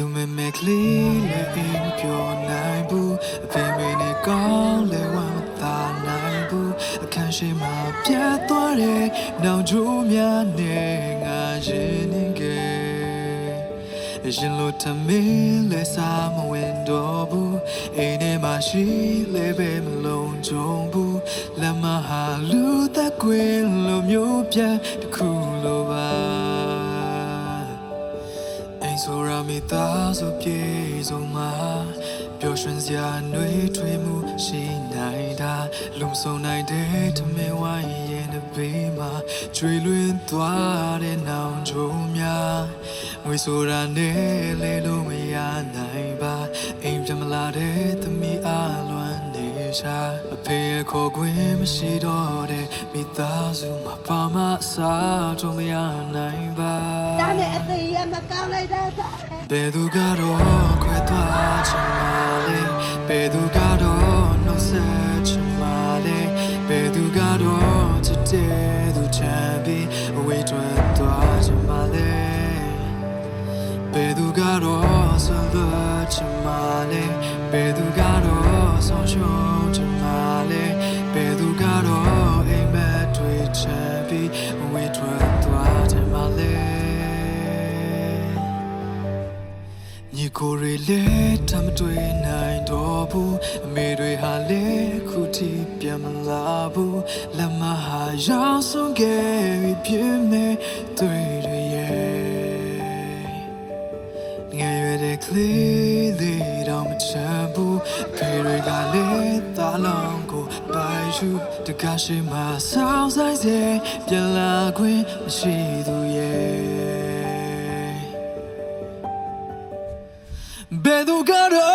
လူမဲမဲကလေးလည်းအိမ်ပြောနိုင်ဘူးအဖေမေနဲ့ကောင်းလည်းဝမ်းမသာနိုင်ဘူးအခန်းရှိမှပြတ်သွားတဲ့နောင်ကြိုးများနဲ့ငါရင်နေခဲ့ရင်လို့တမင်းလဲစားမဝင်တော့ဘူးအိမ်ထဲမှာရှိလဲပဲမလုံးကြုံဘူးလက်မဟာလူသက်ကွင်းလိုမျိုးပြန်တစ်ခုလိုပါအိမ် ဆိုရမိသားစုပြေဆုံးမှာပျော်ရွှင်စရာနှွေးထွေးမှုရှိနိုင်တာလုံဆုံးနိုင်တဲ့ထမင်းဝိုင်းရဲ့နဘေးမှာကျွေလွင်သွားတဲ့နောင်ကြုံများငွေဆိုတာနဲ့လေလို့မရနိုင်ပါအိမ်ပြမလာတဲ့သမီးအလွမ်းနေချာအဖေရဲ့ခေါ်ခွင့်မရှိတော့တဲ့မိသားစုမှာပါမအစားတော့မရနိုင်ပါတား နဲ့အသေးရမကောင်းလိုက်တဲ့တားဘယ်သူကတော့ခွဲသွားချင်ပါလဲဘယ်သူကတော့နှုတ်ဆက်ချင်ပါလဲဘယ်သူကတော့ချစ်တဲ့သူချမ်းပြီးအဝေးတွင်သွားချင်ပါလဲဘယ်သူကတော့ဆွလွတ်ချင်ပါလဲဘယ်သူကတော့ဆုံးရှုံး ညီကိုတွေလည်းတမတွေ့နိုင်တော့ဘူးအမေတွေဟာလည်းခုထိပြန်မလာဘူးလက်မဟာရောက်ဆုံးခဲ့ပြီပြင်းမဲ့တွေ့တွေရဲ့ငယ်ရွယ်တဲ့ကလေးလေးတော့မချမ်းဘူးဖေတွေကလည်းတာလောင်ကိုပိုင်ယူတကားရှိမှဆောင်းဆိုင်စေပြန်လာခွင့်မရှိသူရဲ့ ဘယ်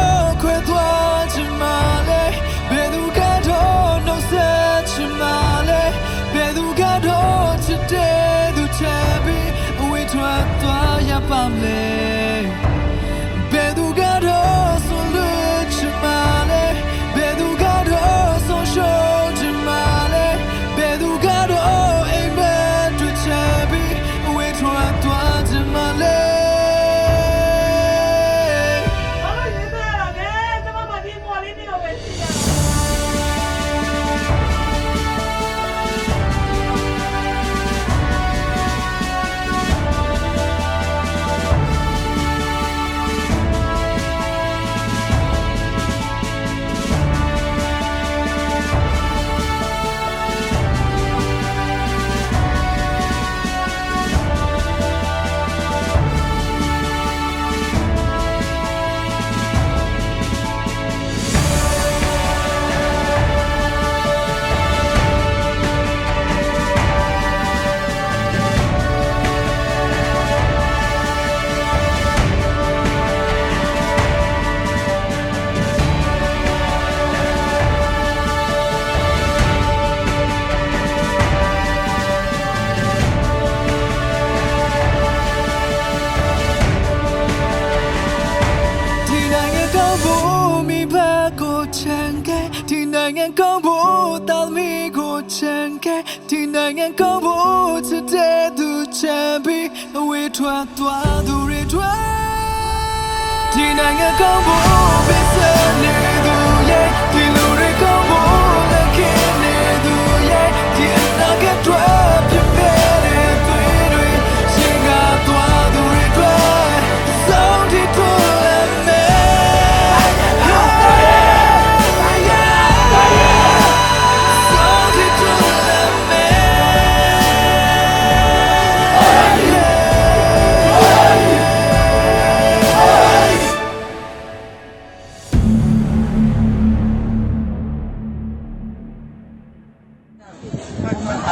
င်းဖို့တာသမီကိုချန်ခဲ့ဒီနိုင်ငံကောင်းဖို့ချစ်တဲ့သူချန်ပြီးအဝေးထွ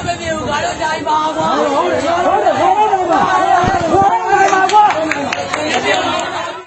မပြေဘူးကတော့တိုင်းပါကွာဟုတ်တယ်